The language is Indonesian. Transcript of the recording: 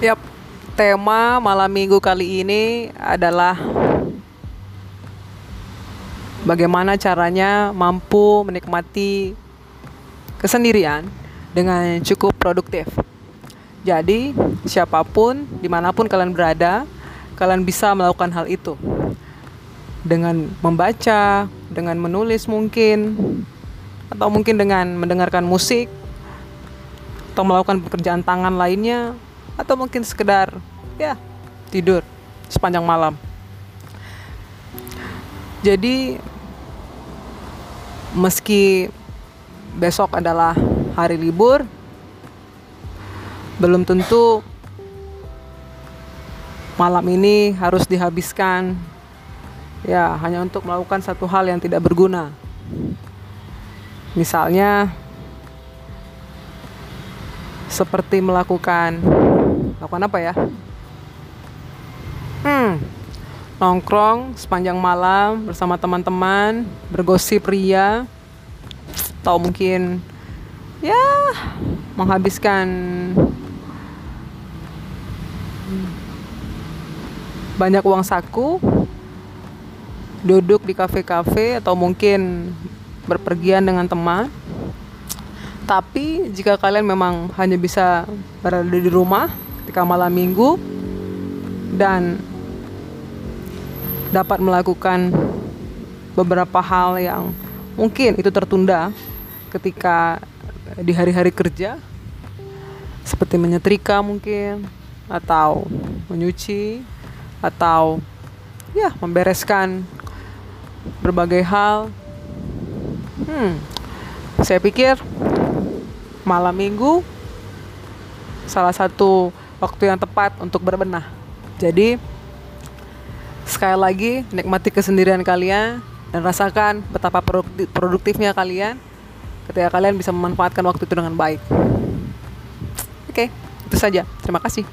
Yap, tema malam minggu kali ini adalah bagaimana caranya mampu menikmati kesendirian dengan cukup produktif. Jadi, siapa pun, di mana pun kalian berada, kalian bisa melakukan hal itu dengan membaca, dengan menulis mungkin, atau mungkin dengan mendengarkan musik, atau melakukan pekerjaan tangan lainnya, atau mungkin sekedar ya tidur sepanjang malam. Jadi meski besok adalah hari libur, belum tentu malam ini harus dihabiskan ya hanya untuk melakukan satu hal yang tidak berguna. Misalnya seperti melakukan Lakukan apa ya? Hmm, nongkrong sepanjang malam bersama teman-teman, bergosip ria, atau mungkin ya menghabiskan banyak uang saku, duduk di kafe-kafe atau mungkin berpergian dengan teman. Tapi jika kalian memang hanya bisa berada di rumah, ketika malam minggu dan dapat melakukan beberapa hal yang mungkin itu tertunda ketika di hari-hari kerja seperti menyetrika mungkin atau menyuci atau ya membereskan berbagai hal. Hmm saya pikir malam minggu salah satu waktu yang tepat untuk berbenah. Jadi sekali lagi nikmati kesendirian kalian dan rasakan betapa produktifnya kalian ketika kalian bisa memanfaatkan waktu itu dengan baik. Oke, itu saja. Terima kasih.